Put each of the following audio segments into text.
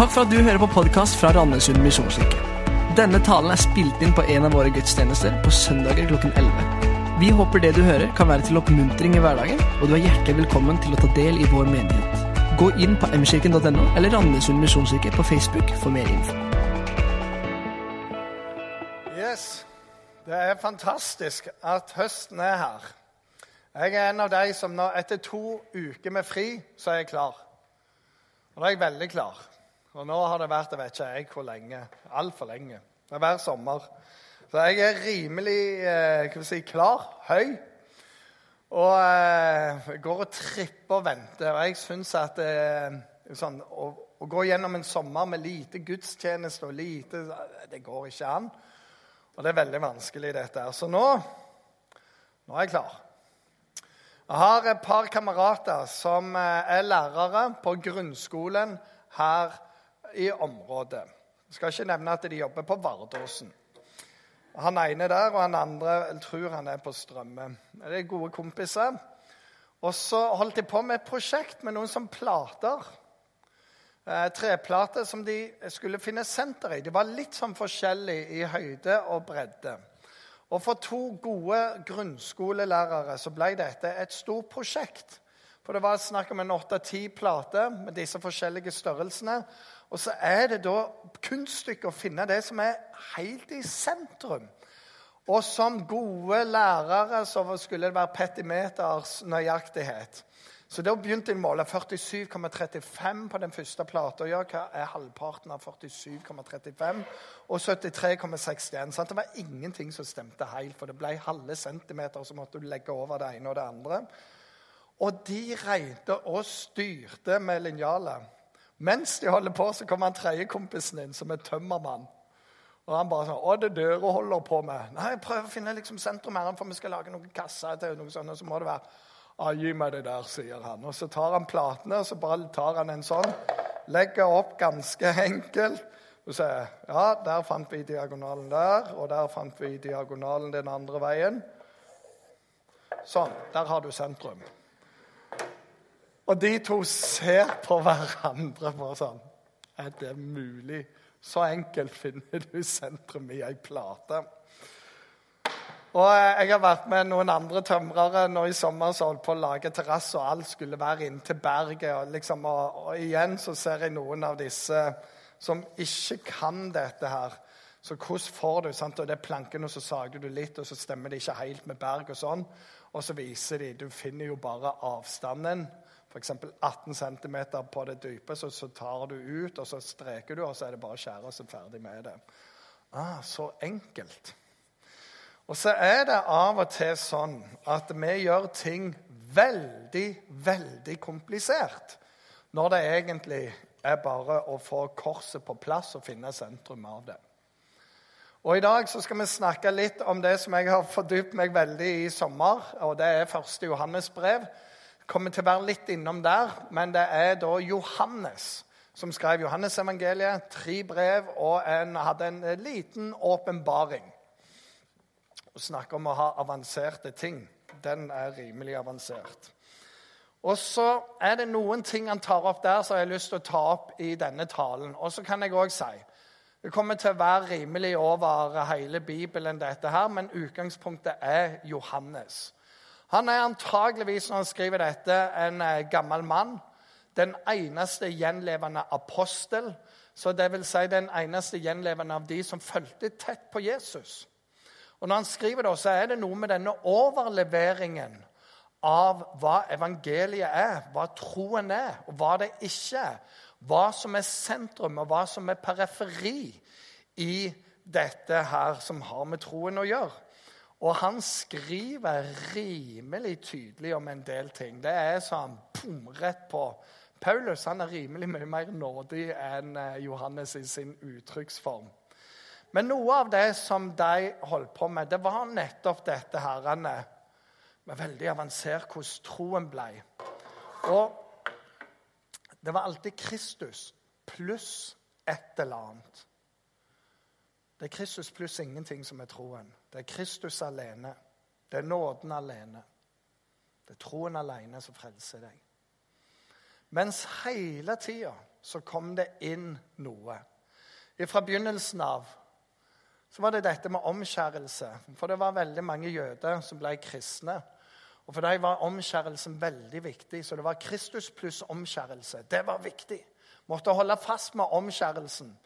Takk for at du hører på podkast fra Randesund misjonskirke. Denne talen er spilt inn på en av våre gudstjenester på søndager klokken 11. Vi håper det du hører, kan være til oppmuntring i hverdagen, og du er hjertelig velkommen til å ta del i vår menighet. Gå inn på mkirken.no eller Randesund misjonskirke på Facebook for mer info. Yes, det er fantastisk at høsten er her. Jeg er en av de som nå, etter to uker med fri, så er jeg klar. Og da er jeg veldig klar. Og nå har det vært jeg vet ikke jeg hvor lenge. Altfor lenge. Det er hver sommer. Så jeg er rimelig eh, si, klar, høy. Og eh, går og tripper og venter. Og jeg syns at eh, sånn, å, å, gå gjennom en sommer med lite gudstjeneste og lite Det går ikke an. Og det er veldig vanskelig, dette her. Så nå, nå er jeg klar. Jeg har et par kamerater som eh, er lærere på grunnskolen her i området. Jeg skal ikke nevne at de jobber på Vardåsen. Han ene der, og han andre tror han er på Strømme. Det er gode kompiser. Og så holdt de på med et prosjekt med noen som plater. Eh, treplater som de skulle finne senter i. De var litt sånn forskjellige i høyde og bredde. Og for to gode grunnskolelærere så ble dette et stort prosjekt. For det var snakk om en åtte-ti plater med disse forskjellige størrelsene. Og så er det da kunststykket å finne det som er helt i sentrum. Og som gode lærere så skulle det være petimeters nøyaktighet. Så da begynte de å måle 47,35 på den første plata. Ja, hva er halvparten av 47,35? Og 73,61. Det var ingenting som stemte helt, for det ble halve centimeter, så måtte du legge over det ene og det andre. Og de regnet og styrte med linjaler. Mens de holder på, så kommer han tredjekompisen inn, som er tømmermann. Og han bare sånn 'Å, det døra holder på med?' 'Nei, jeg prøver å finne liksom sentrum her, for vi skal lage noen kasser til noe sånt.' Og så må det være «Å, 'Gi meg det der', sier han. Og så tar han platene, og så bare tar han en sånn. Legger opp ganske enkelt. Og sier ja, der fant vi diagonalen der, og der fant vi diagonalen den andre veien. Sånn. Der har du sentrum. Og de to ser på hverandre på sånn Er det mulig? Så enkelt finner du sentrum i ei plate. Og Jeg har vært med noen andre tømrere nå i sommer som holdt på å lage terrasse, og alt skulle være inntil berget. Og, liksom, og, og, igjen så ser jeg noen av disse som ikke kan dette her. Så hvordan får du sant? Og det er planken, og så sager du litt, og så stemmer det ikke helt med berg og sånn. Og så viser de Du finner jo bare avstanden. F.eks. 18 cm på det dype, så, så, tar du ut, og så streker du, og så er det bare å skjære, så ferdig med det. Ah, så enkelt. Og så er det av og til sånn at vi gjør ting veldig, veldig komplisert. Når det egentlig er bare å få korset på plass og finne sentrum av det. Og I dag så skal vi snakke litt om det som jeg har fordypt meg veldig i sommer. og Det er første Johannes-brev. Kommer til å være litt innom der, men det er da Johannes som skrev Johannes-evangeliet. Tre brev og en, hadde en liten åpenbaring. Å snakke om å ha avanserte ting, den er rimelig avansert. Og så er det noen ting han tar opp der som jeg har lyst til å ta opp i denne talen. Og så kan jeg òg si det kommer til å være rimelig over hele Bibelen, dette her, men utgangspunktet er Johannes. Han er antageligvis, når han skriver dette, en eh, gammel mann. Den eneste gjenlevende apostel. Så det vil si den eneste gjenlevende av de som fulgte tett på Jesus. Og Når han skriver det, så er det noe med denne overleveringen av hva evangeliet er, hva troen er, og hva det ikke er. Hva som er sentrum, og hva som er periferi i dette her som har med troen å gjøre. Og han skriver rimelig tydelig om en del ting. Det er sånn boom, rett på. Paulus han er rimelig mye mer nådig enn eh, Johannes i sin uttrykksform. Men noe av det som de holdt på med, det var nettopp dette herrene med veldig avansert hvordan troen ble. Og det var alltid Kristus pluss et eller annet. Det er Kristus pluss ingenting som er troen. Det er Kristus alene. Det er nåden alene. Det er troen alene som frelser deg. Mens hele tida så kom det inn noe. Fra begynnelsen av så var det dette med omskjærelse. For det var veldig mange jøder som ble kristne. Og For dem var omskjærelsen veldig viktig. Så det var Kristus pluss omskjærelse. Det var viktig. Måtte holde fast med omskjærelsen.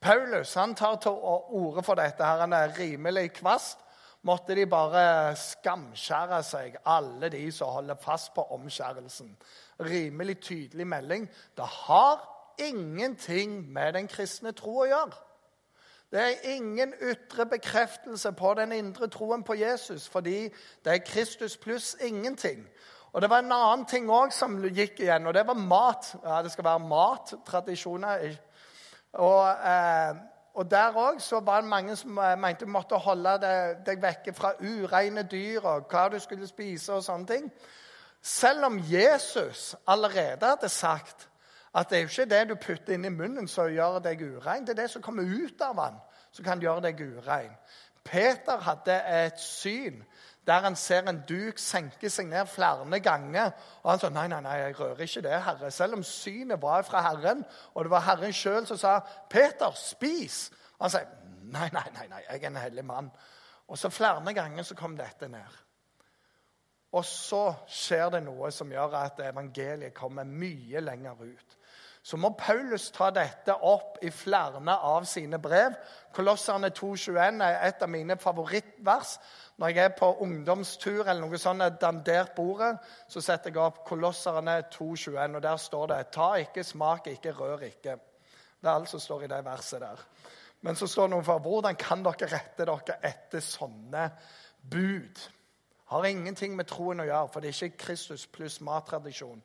Paulus han tar til orde for dette. her, Han er rimelig kvast. Måtte de bare skamskjære seg, alle de som holder fast på omskjærelsen. Rimelig tydelig melding. Det har ingenting med den kristne tro å gjøre. Det er ingen ytre bekreftelse på den indre troen på Jesus, fordi det er Kristus pluss ingenting. Og Det var en annen ting òg som gikk igjen, og det var mat. Ja, Det skal være mattradisjoner. Og, eh, og Der òg var det mange som eh, mente du måtte holde deg, deg vekke fra ureine dyr og hva du skulle spise og sånne ting. Selv om Jesus allerede hadde sagt at det er jo ikke det du putter inn i munnen som gjør deg urein. Det er det som kommer ut av den, som kan gjøre deg urein. Peter hadde et syn der han ser en duk senke seg ned flere ganger. Og han sa nei, nei, nei, jeg rører ikke det, Herre. Selv om synet var fra Herren, og det var Herren sjøl som sa 'Peter, spis'. Han sier nei, nei, nei, nei, jeg er en hellig mann. Og så flere ganger så kom dette ned. Og så skjer det noe som gjør at evangeliet kommer mye lenger ut så må Paulus ta dette opp i flere av sine brev. Kolosserne 2,21 er et av mine favorittvers. Når jeg er på ungdomstur eller noe sånt dandert bordet, så setter jeg opp Kolosserne 2,21, og der står det 'Ta ikke, smak ikke, rør ikke'. Det er alt som står i det verset der. Men så står det noe for hvordan kan dere rette dere etter sånne bud? Har ingenting med troen å gjøre, for det er ikke Kristus pluss mattradisjon.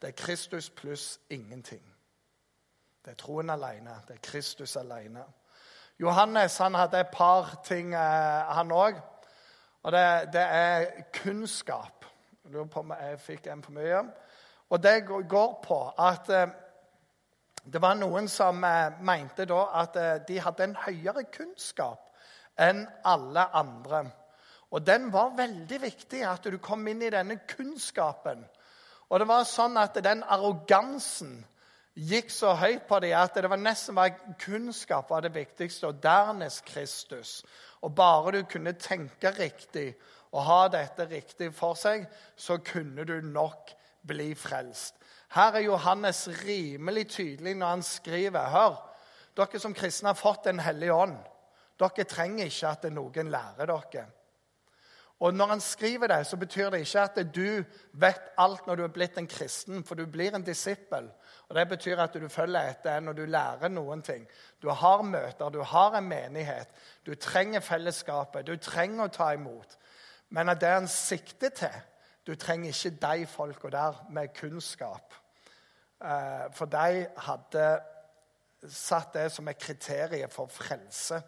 Det er Kristus pluss ingenting. Det er troen alene. Det er Kristus alene. Johannes han hadde et par ting, eh, han òg. Og det, det, er kunnskap. Jeg lurer på om jeg fikk en for mye. Og det går på at eh, det var noen som eh, mente da at de hadde en høyere kunnskap enn alle andre. Og den var veldig viktig, at du kom inn i denne kunnskapen. Og det var sånn at den arrogansen gikk så høyt på dem at det var nesten var kunnskap var det viktigste, og dernest Kristus. Og bare du kunne tenke riktig og ha dette riktig for seg, så kunne du nok bli frelst. Her er Johannes rimelig tydelig når han skriver. Hør, dere som kristne har fått Den hellige ånd. Dere trenger ikke at noen lærer dere. Og Når han skriver det, så betyr det ikke at du vet alt når du er blitt en kristen, for du blir en disippel. Og Det betyr at du følger etter når du lærer noen ting. Du har møter, du har en menighet. Du trenger fellesskapet, du trenger å ta imot. Men at det han sikter til Du trenger ikke de folka der med kunnskap. Eh, for de hadde satt det som et kriterium for frelse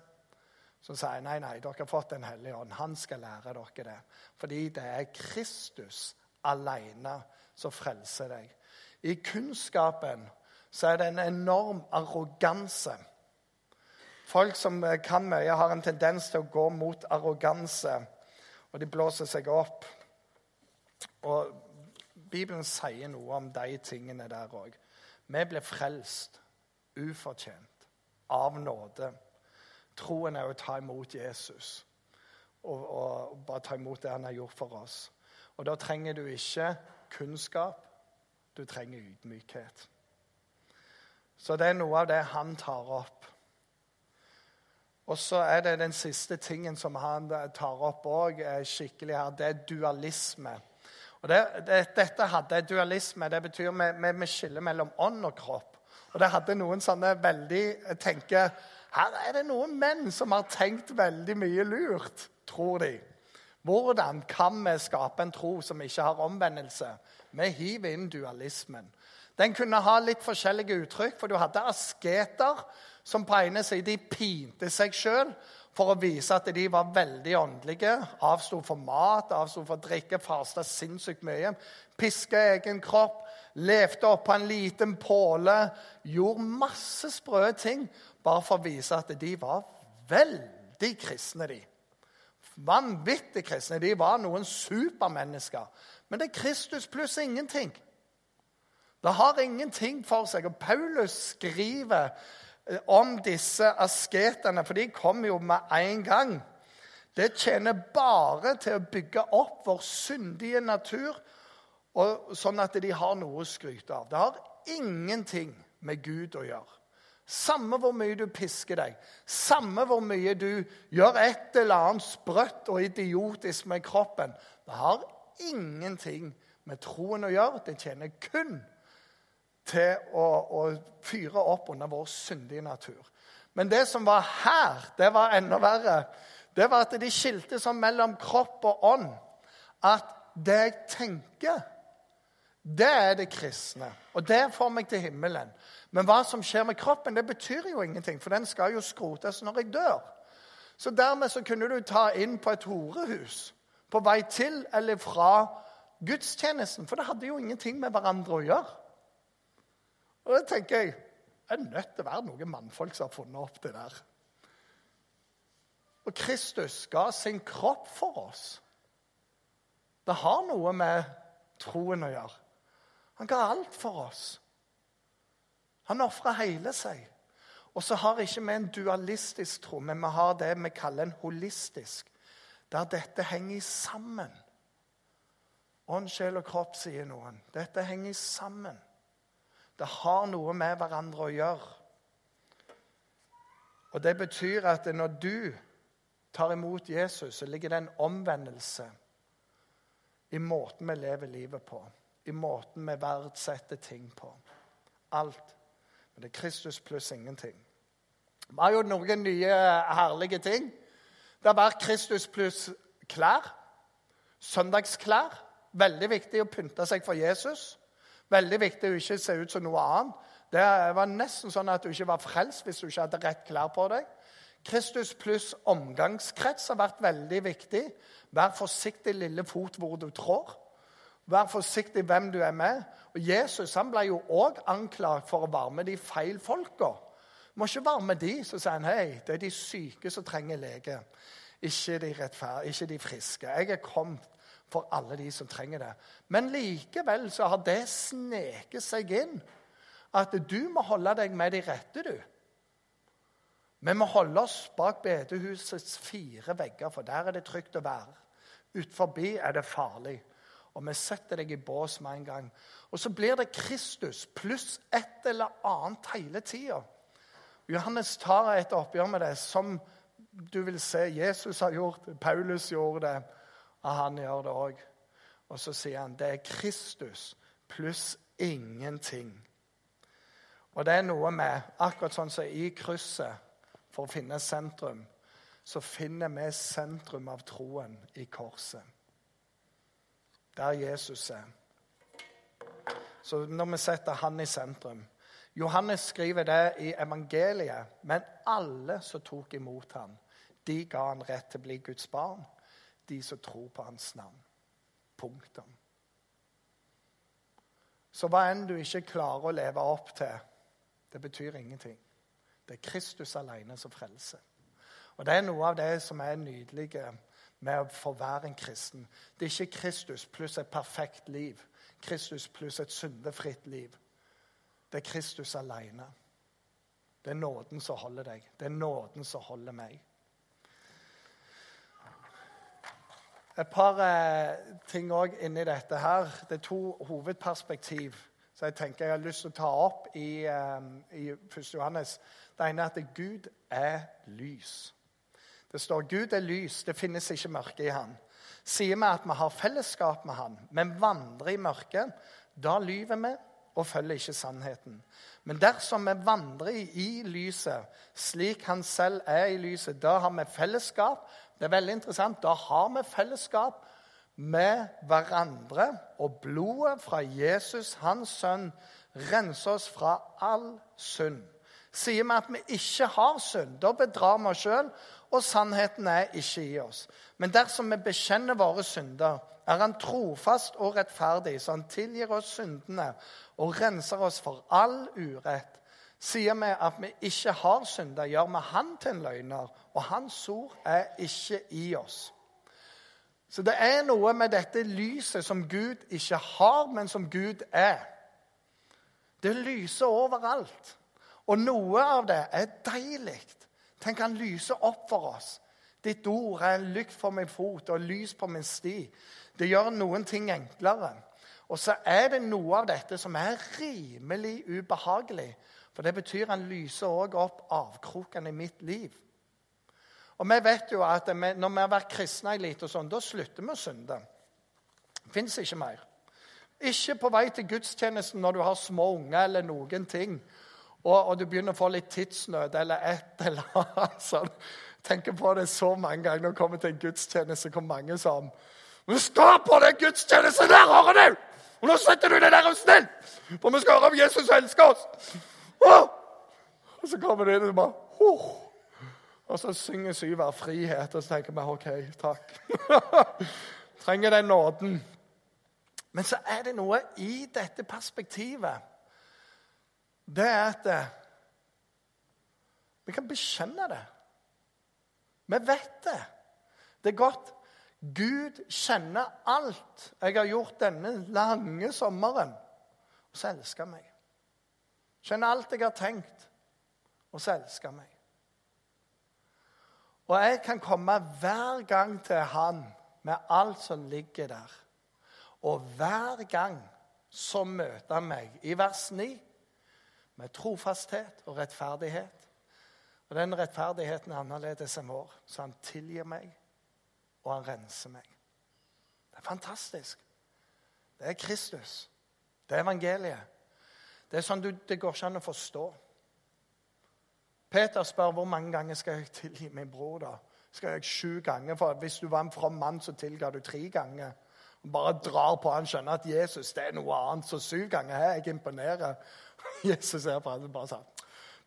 som sier nei, nei, dere har fått Den hellige ånd. Han skal lære dere det. Fordi det er Kristus alene som frelser deg. I kunnskapen så er det en enorm arroganse. Folk som kan mye, har en tendens til å gå mot arroganse, og de blåser seg opp. Og Bibelen sier noe om de tingene der òg. Vi blir frelst ufortjent, av nåde. Troen er å ta imot Jesus og, og, bare ta imot det han har gjort for oss. Og Da trenger du ikke kunnskap, du trenger ydmykhet. Så det er noe av det han tar opp. Og så er det den siste tingen som han tar opp òg, skikkelig her. Det er dualisme. Og det, det, Dette hadde dualisme. Det betyr vi skiller mellom ånd og kropp. Og det hadde noen sånne veldig tenker her er det noen menn som har tenkt veldig mye lurt, tror de. Hvordan kan vi skape en tro som ikke har omvendelse? Vi hiver inn dualismen. Den kunne ha litt forskjellige uttrykk, for du hadde asketer som på ene side pinte seg sjøl for å vise at de var veldig åndelige. Avsto for mat, avsto for drikke, fasta sinnssykt mye. Piska egen kropp, levde opp på en liten påle. Gjorde masse sprø ting bare for å vise at de var veldig kristne, de. Vanvittig kristne. De var noen supermennesker. Men det er Kristus pluss ingenting. Det har ingenting for seg. Og Paulus skriver eh, om disse asketene, for de kommer jo med en gang. Det tjener bare til å bygge opp vår syndige natur, sånn at de har noe å skryte av. Det har ingenting med Gud å gjøre. Samme hvor mye du pisker deg, samme hvor mye du gjør et eller annet sprøtt og idiotisk med kroppen. Det har ingenting med troen å gjøre. Det tjener kun til å, å fyre opp under vår syndige natur. Men det som var her, det var enda verre. Det var at de skilte sånn mellom kropp og ånd. At det jeg tenker, det er det kristne. Og det får meg til himmelen. Men hva som skjer med kroppen, det betyr jo ingenting, for den skal jo skrotes når jeg dør. Så dermed så kunne du ta inn på et horehus på vei til eller fra gudstjenesten, for det hadde jo ingenting med hverandre å gjøre. Og da tenker jeg det er nødt til å være noen mannfolk som har funnet opp det der. Og Kristus ga sin kropp for oss. Det har noe med troen å gjøre. Han ga alt for oss. Han ofrer hele seg. Og så har ikke vi en dualistisk tro, men vi har det vi kaller en holistisk, der dette henger sammen. Ånd, sjel og kropp, sier noen. Dette henger sammen. Det har noe med hverandre å gjøre. Og Det betyr at når du tar imot Jesus, så ligger det en omvendelse i måten vi lever livet på, i måten vi verdsetter ting på. Alt. Men det er Kristus pluss ingenting. Vi har jo noen nye herlige ting. Det har vært Kristus pluss klær. Søndagsklær. Veldig viktig å pynte seg for Jesus. Veldig viktig å ikke se ut som noe annet. Det var nesten sånn at du ikke var frelst hvis du ikke hadde rett klær på deg. Kristus pluss omgangskrets har vært veldig viktig. Vær forsiktig, lille fot, hvor du trår. Vær forsiktig hvem du er med. Og Jesus han ble jo òg anklaget for å være med de feil folka. Må ikke være med de som sier hei, det er de syke som trenger lege. Ikke de, ikke de friske. Jeg er kommet for alle de som trenger det. Men likevel så har det sneket seg inn at du må holde deg med de rette, du. Vi må holde oss bak bedehusets fire vegger, for der er det trygt å være. Utenfor er det farlig og vi setter deg i bås med en gang. Og så blir det Kristus pluss et eller annet hele tida. Johannes tar et oppgjør med det som du vil se Jesus har gjort, Paulus gjorde det, og han gjør det òg. Og så sier han det er Kristus pluss ingenting. Og det er noe med Akkurat sånn som i krysset, for å finne sentrum, så finner vi sentrum av troen i korset der Jesus er. Så når vi setter han i sentrum Johannes skriver det i evangeliet. Men alle som tok imot ham, de ga han rett til å bli Guds barn. De som tror på hans navn. Punktum. Så hva enn du ikke klarer å leve opp til, det betyr ingenting. Det er Kristus alene som frelser. Og Det er noe av det som er nydelige med å få være en kristen. Det er ikke Kristus pluss et perfekt liv, Kristus pluss et syndefritt liv. Det er Kristus alene. Det er nåden som holder deg. Det er nåden som holder meg. Et par eh, ting òg inni dette her. Det er to hovedperspektiv som jeg tenker jeg har lyst til å ta opp i, um, i 1. Johannes. Det ene er at Gud er lys. Det står Gud er lys, det finnes ikke mørke i han. Sier vi at vi har fellesskap med han, men vandrer i mørket, da lyver vi og følger ikke sannheten. Men dersom vi vandrer i lyset, slik han selv er i lyset, da har vi fellesskap. Det er veldig interessant. Da har vi fellesskap med hverandre, og blodet fra Jesus, hans sønn, renser oss fra all synd. Sier vi at vi ikke har synd, da bedrar vi oss sjøl, og sannheten er ikke i oss. Men dersom vi bekjenner våre synder, er Han trofast og rettferdig, så Han tilgir oss syndene og renser oss for all urett. Sier vi at vi ikke har synder, gjør vi Han til en løgner, og Hans ord er ikke i oss. Så det er noe med dette lyset som Gud ikke har, men som Gud er. Det lyser overalt. Og noe av det er deilig. Tenk, han lyser opp for oss. Ditt ord er en lykt for min fot og lys på min sti. Det gjør noen ting enklere. Og så er det noe av dette som er rimelig ubehagelig. For det betyr han lyser òg opp avkrokene i mitt liv. Og vi vet jo at Når vi har vært kristne en liten sånn, da slutter vi å synde. Det fins ikke mer. Ikke på vei til gudstjenesten når du har små unger eller noen ting, og, og du begynner å få litt tidsnød eller et eller annet. sånn. tenker på det så mange ganger når du kommer til en gudstjeneste hvor mange som Vi skal på den gudstjenesten der, hører du! Og nå setter du deg der og snill! For vi skal høre om Jesus elsker oss! Åh! Og så kommer det inn og bare oh! Og så synger Syver 'Frihet', og så tenker vi OK, takk. Trenger den nåden. Men så er det noe i dette perspektivet. Det er at eh, vi kan bekjenne det. Vi vet det. Det er godt. Gud kjenner alt jeg har gjort denne lange sommeren. Og så elsker han meg. Kjenner alt jeg har tenkt, og så elsker han meg. Og jeg kan komme hver gang til han med alt som ligger der. Og hver gang så møter han meg i vers 9 med trofasthet og rettferdighet. Og den rettferdigheten er annerledes enn vår, så han tilgir meg, og han renser meg. Det er fantastisk. Det er Kristus. Det er evangeliet. Det er sånn du, det går ikke an å forstå. Peter spør hvor mange ganger skal jeg tilgi min bror. da? Skal jeg sju ganger? For Hvis du var en from mann, så tilga du tre ganger bare drar på han skjønner at Jesus det er noe annet. Så syv ganger her jeg imponerer. Jesus er på han bare sa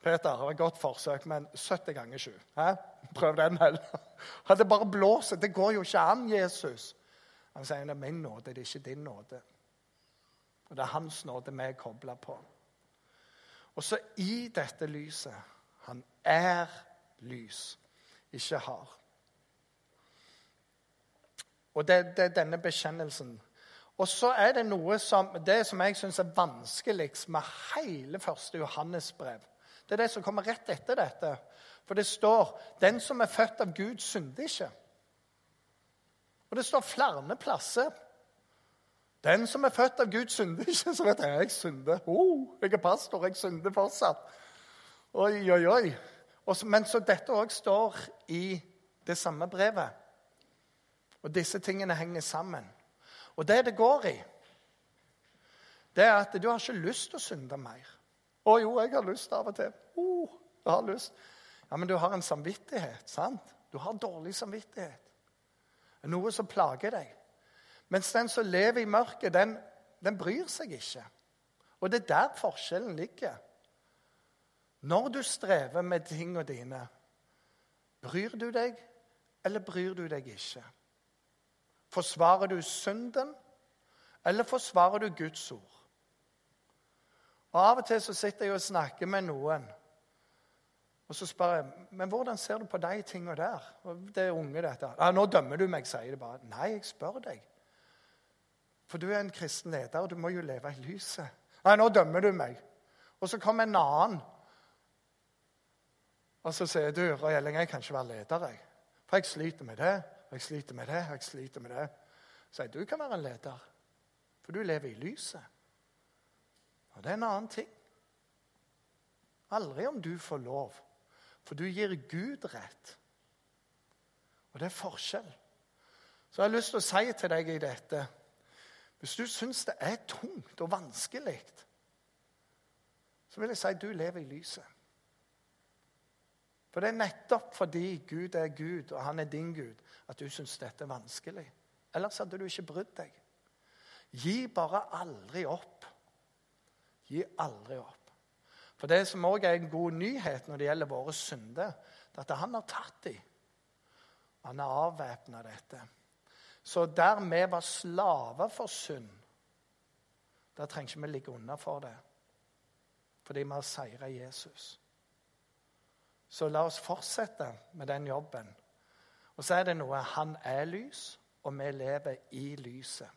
Peter, det var et godt forsøk, men 70 ganger 7. Hæ? Prøv den heller. Det bare blåser. Det går jo ikke an, Jesus. Han sier det er min nåde, det er ikke din nåde. Og det er hans nåde vi er kobla på. Og så i dette lyset Han er lys, ikke har. Og det, det er denne bekjennelsen. Og så er det noe som, det som jeg syns er vanskeligst med hele første Johannes brev. Det er det som kommer rett etter dette. For det står 'Den som er født av Gud, synder ikke'. Og det står flere plasser. Den som er født av Gud, synder ikke. Så vet jeg jeg synder. Oh, jeg er pastor, jeg synder fortsatt. Oi, oi, oi. men så dette òg står i det samme brevet. Og disse tingene henger sammen. Og det det går i, det er at du har ikke lyst til å synde mer. Å jo, jeg har lyst av og til. Uh, jeg har lyst. Ja, Men du har en samvittighet, sant? Du har dårlig samvittighet. Noe som plager deg. Mens den som lever i mørket, den, den bryr seg ikke. Og det er der forskjellen ligger. Når du strever med tingene dine, bryr du deg, eller bryr du deg ikke? Forsvarer du synden, eller forsvarer du Guds ord? Og Av og til så sitter jeg og snakker med noen, og så spør jeg men hvordan ser du på de tingene der. Og det er unge, dette. Ja, 'Nå dømmer du meg', sier de bare. Nei, jeg spør deg. For du er en kristen leder, og du må jo leve i lyset. Nei, nå dømmer du meg. Og så kommer en annen. Og så sier du, Røy Elling, jeg kan ikke være leder, jeg. For jeg sliter med det og jeg sliter med det, og jeg sliter med det. Så jeg, du kan være en leder, for du lever i lyset. Og det er en annen ting. Aldri om du får lov, for du gir Gud rett. Og det er forskjell. Så jeg har lyst til å si til deg i dette Hvis du syns det er tungt og vanskelig, så vil jeg si du lever i lyset. For det er nettopp fordi Gud er Gud, og han er din Gud, at du syns dette er vanskelig. Ellers hadde du ikke brydd deg. Gi bare aldri opp. Gi aldri opp. For det som òg er en god nyhet når det gjelder våre synder, det er at han har tatt dem. Han har avvæpna dette. Så der vi var slaver for synd, der trenger ikke vi ligge unna for det. Fordi vi har seira Jesus. Så la oss fortsette med den jobben. Og så er det noe Han er lys, og vi lever i lyset.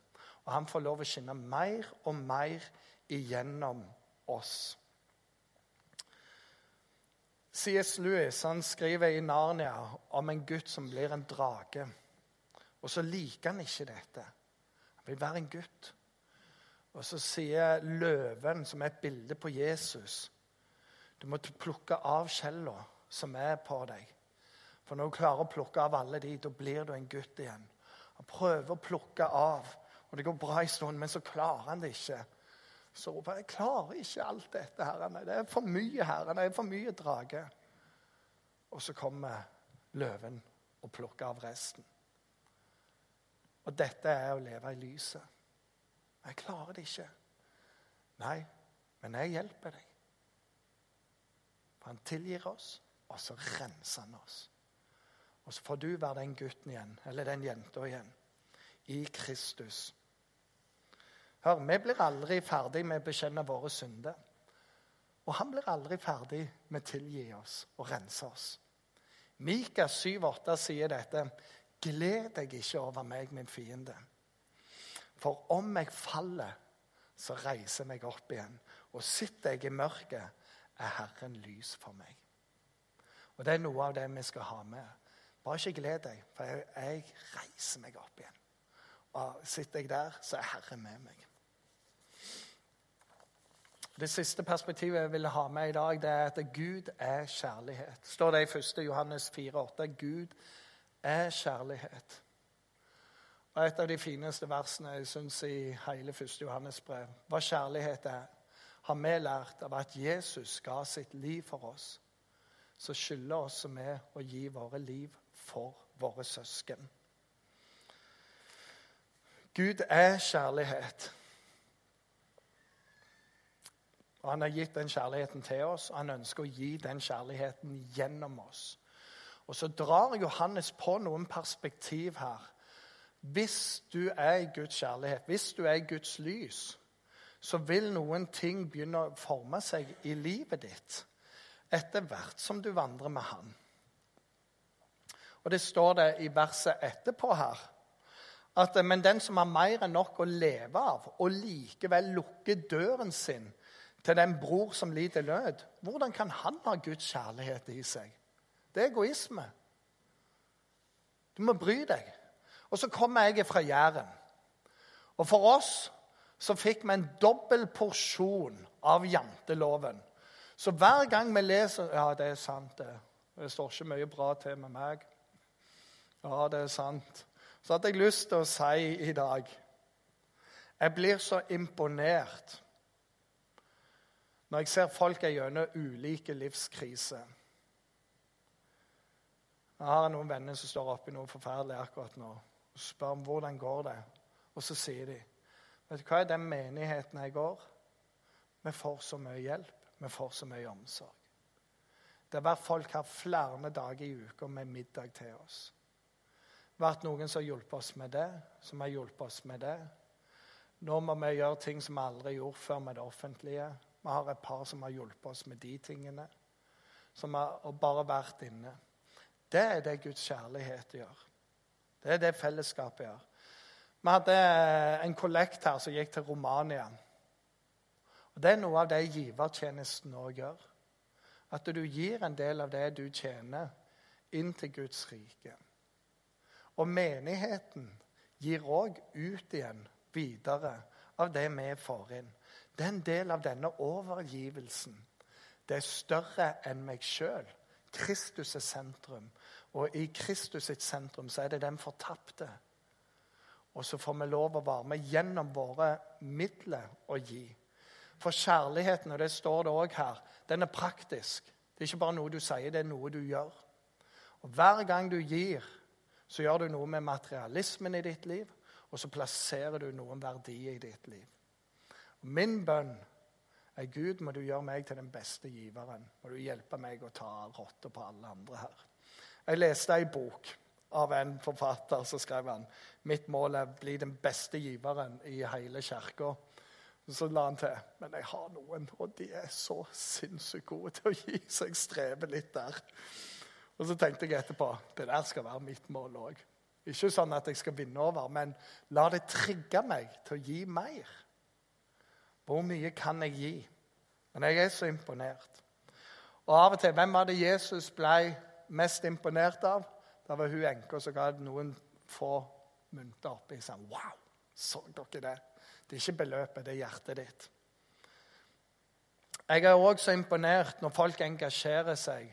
Og han får lov å skinne mer og mer igjennom oss. C.S. Lewis han skriver i Narnia om en gutt som blir en drage. Og så liker han ikke dette. Han vil være en gutt. Og så sier løven, som er et bilde på Jesus, du må plukke av skjellene som er på deg. For når du klarer å plukke av alle de, da blir du en gutt igjen. Han prøver å plukke av, og det går bra en stund, men så klarer han det ikke. Så roper jeg klarer ikke alt dette. Herrene. Det er for mye herrene. Det er for mye drage. Og så kommer løven og plukker av resten. Og dette er å leve i lyset. Jeg klarer det ikke. Nei, men jeg hjelper deg. For han tilgir oss, og så renser han oss. Og så får du være den gutten igjen, eller den jenta igjen, i Kristus. Hør, vi blir aldri ferdig med å bekjenne våre synder. Og han blir aldri ferdig med å tilgi oss og rense oss. Mika 7,8 sier dette. Gled deg ikke over meg, min fiende. For om jeg faller, så reiser jeg meg opp igjen. Og sitter jeg i mørket, er Herren lys for meg. Og Det er noe av det vi skal ha med. Bare ikke gled deg, for jeg, jeg reiser meg opp igjen. Og sitter jeg der, så er Herren med meg. Det siste perspektivet jeg vil ha med i dag, det er at Gud er kjærlighet. Står det i 1. Johannes 4,8. Gud er kjærlighet. Og Et av de fineste versene jeg synes i hele 1. Johannes brev, hva kjærlighet er, har vi lært av at Jesus ga sitt liv for oss. Så skylder som er å gi våre liv for våre søsken. Gud er kjærlighet. Og Han har gitt den kjærligheten til oss, og han ønsker å gi den kjærligheten gjennom oss. Og Så drar Johannes på noen perspektiv her. Hvis du er i Guds kjærlighet, hvis du er i Guds lys, så vil noen ting begynne å forme seg i livet ditt etter hvert som du vandrer med Han. Og Det står det i verset etterpå her at men den som har mer enn nok å leve av, og likevel lukker døren sin til den bror som lider nød, hvordan kan han ha Guds kjærlighet i seg? Det er egoisme. Du må bry deg. Og så kommer jeg fra Jæren. Og for oss så fikk vi en dobbel porsjon av janteloven. Så hver gang vi leser Ja, det er sant, det. Det står ikke mye bra til med meg. Ja, det er sant. Så hadde jeg lyst til å si i dag Jeg blir så imponert når jeg ser folk er gjennom ulike livskriser. Jeg har noen venner som står oppi noe forferdelig akkurat nå og spør om hvordan går det Og så sier de vet du hva er den menigheten jeg går? Vi får så mye hjelp. Vi får så mye omsorg. Det har vært folk her flere dager i uka med middag til oss. Vært noen som har hjulpet oss med det, som har hjulpet oss med det. Nå må vi gjøre ting som vi aldri gjorde før med det offentlige. Vi har et par som har hjulpet oss med de tingene. Som har bare vært inne. Det er det Guds kjærlighet gjør. Det er det fellesskapet gjør. Vi hadde en kollekt her som gikk til Romania. Og Det er noe av det givertjenesten òg gjør. At du gir en del av det du tjener, inn til Guds rike. Og menigheten gir òg ut igjen videre av det vi får inn. Det er en del av denne overgivelsen. Det er større enn meg sjøl. Kristus er sentrum. Og i Kristus sitt sentrum så er det den fortapte. Og så får vi lov å være med gjennom våre midler å gi. For kjærligheten, og det står det òg her, den er praktisk. Det er ikke bare noe du sier, det er noe du gjør. Og Hver gang du gir, så gjør du noe med materialismen i ditt liv, og så plasserer du noen verdier i ditt liv. Min bønn er Gud, må du gjøre meg til den beste giveren. Må du hjelpe meg å ta rotta på alle andre her. Jeg leste ei bok av en forfatter som skrev han, mitt mål er å bli den beste giveren i hele kirka. Så la han til men jeg har noen, og de er så sinnssykt gode til å gi, så jeg strever litt der. Og så tenkte jeg etterpå det der skal være mitt mål òg. Ikke sånn at jeg skal vinne over, men la det trigge meg til å gi mer. Hvor mye kan jeg gi? Men jeg er så imponert. Og av og til, hvem var det Jesus ble mest imponert av? Da var hun enka som ga noen få mynter oppi. Sånn, wow, så dere det? Det er ikke beløpet, det er hjertet ditt. Jeg er òg så imponert når folk engasjerer seg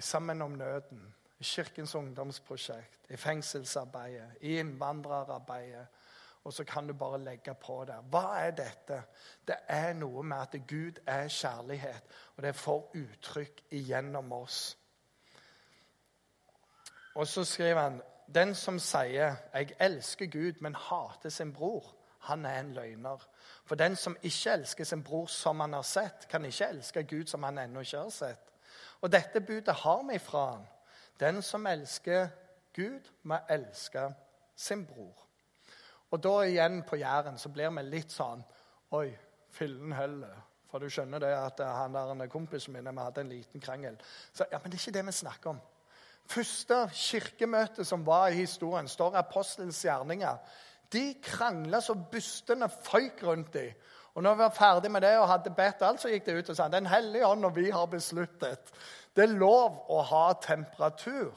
sammen om nøden. I Kirkens ungdomsprosjekt, i fengselsarbeidet, i innvandrerarbeidet. Og så kan du bare legge på der. Hva er dette? Det er noe med at Gud er kjærlighet, og det får uttrykk igjennom oss. Og så skriver han den som sier 'jeg elsker Gud, men hater sin bror', han er en løgner. For den som ikke elsker sin bror som han har sett, kan ikke elske Gud som han ennå ikke har sett. Og dette budet har vi fra han. Den som elsker Gud, må elske sin bror. Og da igjen på Jæren så blir vi litt sånn Oi, fillen heller. For du skjønner det at han der kompisen min vi hadde en liten krangel. Så, ja, Men det er ikke det vi snakker om. Første kirkemøte som var i historien, står apostelens gjerninger. De krangla så bustene føyk rundt dem. Og når vi var ferdig med det og hadde bedt alt, så gikk det ut og sa Den hellige ånd og vi har besluttet. Det er lov å ha temperatur.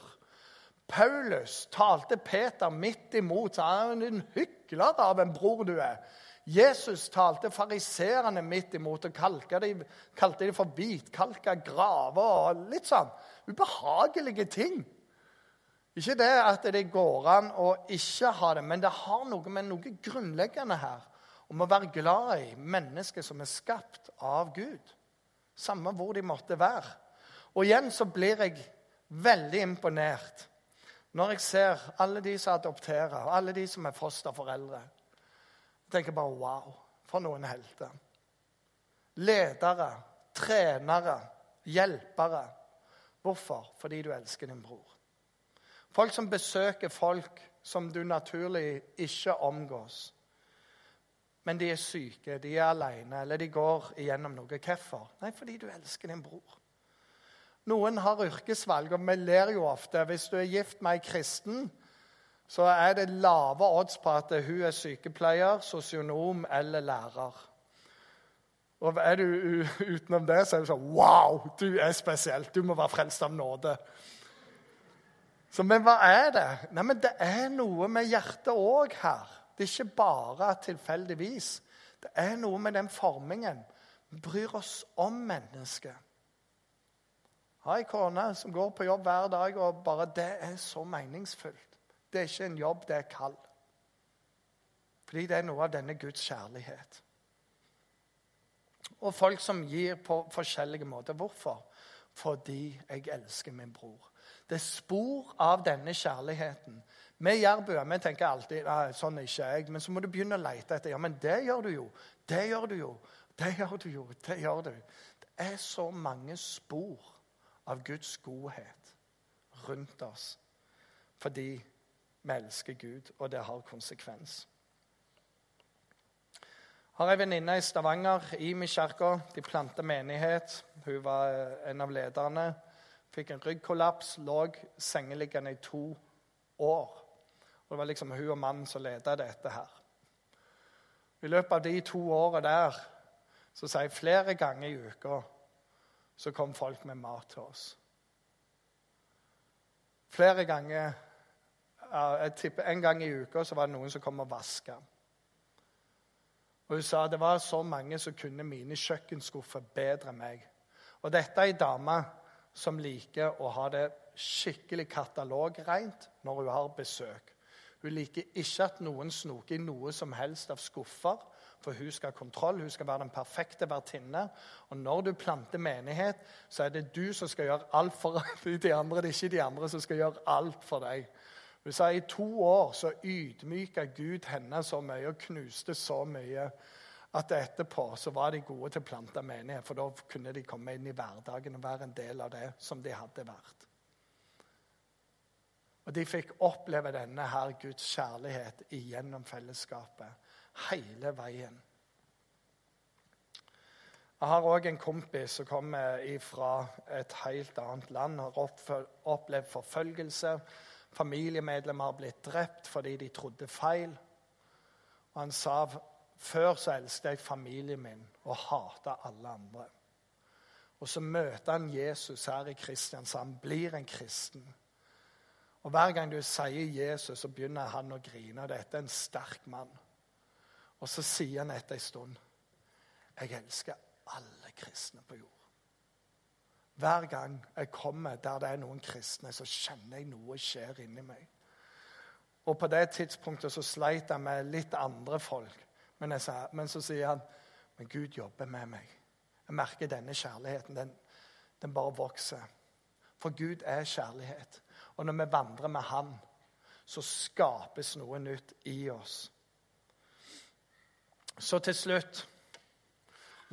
Paulus talte Peter midt imot. Så han er en hykler av en bror du er. Jesus talte fariserene midt imot og kalte de, kalte de for hvitkalka graver og litt sånn ubehagelige ting. Ikke det at det går an å ikke ha det, men det har noe med noe grunnleggende her. Om å være glad i mennesker som er skapt av Gud. Samme hvor de måtte være. Og igjen så blir jeg veldig imponert når jeg ser alle de som adopterer, og alle de som er fosterforeldre. Jeg tenker bare wow, for noen helter. Ledere, trenere, hjelpere. Hvorfor? Fordi du elsker din bror. Folk som besøker folk som du naturlig ikke omgås. Men de er syke, de er alene, eller de går igjennom noe. Hvorfor? Nei, fordi du elsker din bror. Noen har yrkesvalg, og vi ler jo ofte. Hvis du er gift med ei kristen, så er det lave odds på at hun er sykepleier, sosionom eller lærer. Og er du utenom det, så er det sånn Wow, du er spesiell. Du må være frelst av nåde. Så, men hva er det? Nei, men Det er noe med hjertet òg her. Det er ikke bare tilfeldigvis. Det er noe med den formingen. Vi bryr oss om mennesket. Jeg har ei kone som går på jobb hver dag, og bare det er så meningsfullt. Det er ikke en jobb, det er kall. Fordi det er noe av denne Guds kjærlighet. Og folk som gir på forskjellige måter. Hvorfor? Fordi jeg elsker min bror. Det er spor av denne kjærligheten. Vi jærbuer vi tenker alltid nei, sånn er ikke jeg. Men så må du begynne å lete etter. Ja, men det gjør du jo. Det gjør du jo. Det gjør du jo. Det gjør du. Det er så mange spor av Guds godhet rundt oss fordi vi elsker Gud, og det har konsekvens. Jeg har ei venninne i Stavanger, i min kirke. De planta menighet. Hun var en av lederne. Fikk en ryggkollaps, lå sengeliggende i to år. Og Det var liksom hun og mannen som leda dette her. I løpet av de to årene der så sier jeg flere ganger i uka så kom folk med mat til oss. Flere ganger jeg tipper En gang i uka så var det noen som kom og vaska. Og hun sa det var så mange som kunne mine kjøkkenskuffer bedre enn meg. Og dette er ei dame som liker å ha det skikkelig katalogreint når hun har besøk. Hun liker ikke at noen snoker i noe som helst av skuffer, for hun skal ha kontroll. Hun skal være den perfekte vertinne. Og når du planter menighet, så er det du som skal gjøre alt for de andre. Det er ikke de andre som skal gjøre alt for deg. Hun sa i to år så ydmyka Gud henne så mye og knuste så mye at etterpå så var de gode til å plante menighet, for da kunne de komme inn i hverdagen og være en del av det som de hadde vært. Og De fikk oppleve denne her Guds kjærlighet igjennom fellesskapet hele veien. Jeg har òg en kompis som kommer fra et helt annet land. Har opplevd forfølgelse. Familiemedlemmer har blitt drept fordi de trodde feil. Og Han sa før så elsket jeg familien min og hata alle andre. Og så møter han Jesus her i Kristiansand, blir en kristen. Og Hver gang du sier Jesus, så begynner han å grine. Dette er en sterk mann. Og så sier han etter en stund Jeg elsker alle kristne på jord. Hver gang jeg kommer der det er noen kristne, så kjenner jeg noe skjer inni meg. Og på det tidspunktet så sleit jeg med litt andre folk. Men, sa, men, så sier han men Gud jobber med meg. Jeg merker denne kjærligheten. Den, den bare vokser. For Gud er kjærlighet. Og når vi vandrer med Han, så skapes noe nytt i oss. Så til slutt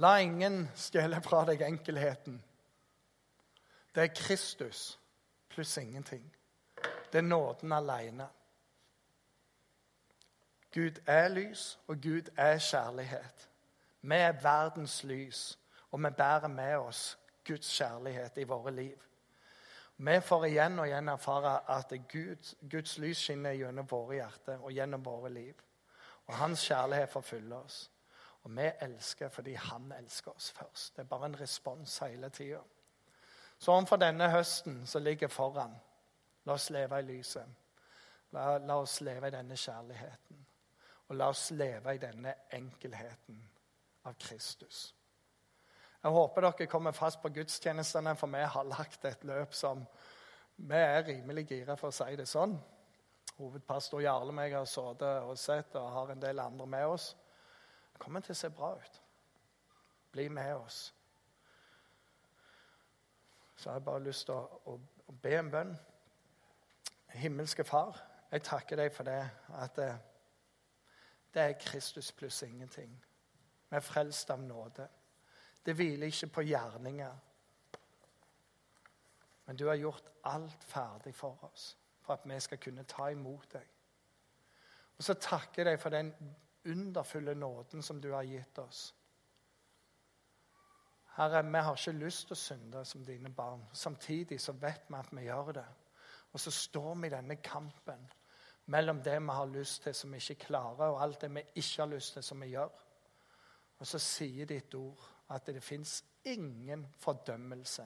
La ingen stjele fra deg enkelheten. Det er Kristus pluss ingenting. Det er nåden alene. Gud er lys, og Gud er kjærlighet. Vi er verdens lys, og vi bærer med oss Guds kjærlighet i våre liv. Vi får igjen og igjen erfare at Gud, Guds lys skinner gjennom våre hjerter og gjennom våre liv. Og Hans kjærlighet forfyller oss. Og vi elsker fordi Han elsker oss først. Det er bare en respons hele tida. Så overfor denne høsten som ligger foran, la oss leve i lyset. La, la oss leve i denne kjærligheten. Og la oss leve i denne enkelheten av Kristus. Jeg håper dere kommer fast på gudstjenestene, for vi har lagt et løp som vi er rimelig gira, for å si det sånn. Hovedpastor Jarle og jeg har sittet og sett, og har en del andre med oss. Det kommer til å se bra ut. Bli med oss. Så har jeg bare lyst til å, å, å be en bønn. Himmelske Far, jeg takker deg for det at det, eh, det er Kristus pluss ingenting. Vi er frelst av nåde. Det hviler ikke på gjerninger. Men du har gjort alt ferdig for oss for at vi skal kunne ta imot deg. Og så takker jeg deg for den underfulle nåden som du har gitt oss. Herre, vi har ikke lyst til å synde som dine barn. Samtidig så vet vi at vi gjør det. Og så står vi i denne kampen mellom det vi har lyst til som vi ikke klarer, og alt det vi ikke har lyst til som vi gjør. Og så sier ditt ord at det fins ingen fordømmelse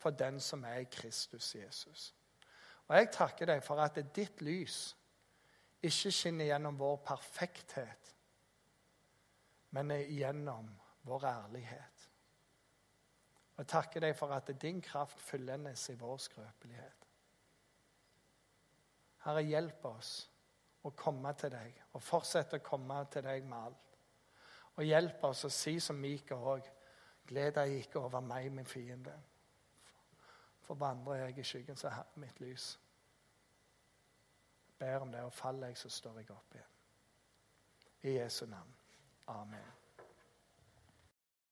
for den som er i Kristus Jesus. Og jeg takker deg for at ditt lys ikke skinner gjennom vår perfekthet, men gjennom vår ærlighet. Og jeg takker deg for at din kraft fyllendes i vår skrøpelighet. Herre, hjelp oss å komme til deg og fortsette å komme til deg med alt. Og hjelp oss å si som Mika òg Gled deg ikke over meg, min fiende. For vandrer jeg i skyggen, så er mitt lys. Jeg ber om det, og faller jeg, så står jeg opp igjen. I Jesu navn. Amen.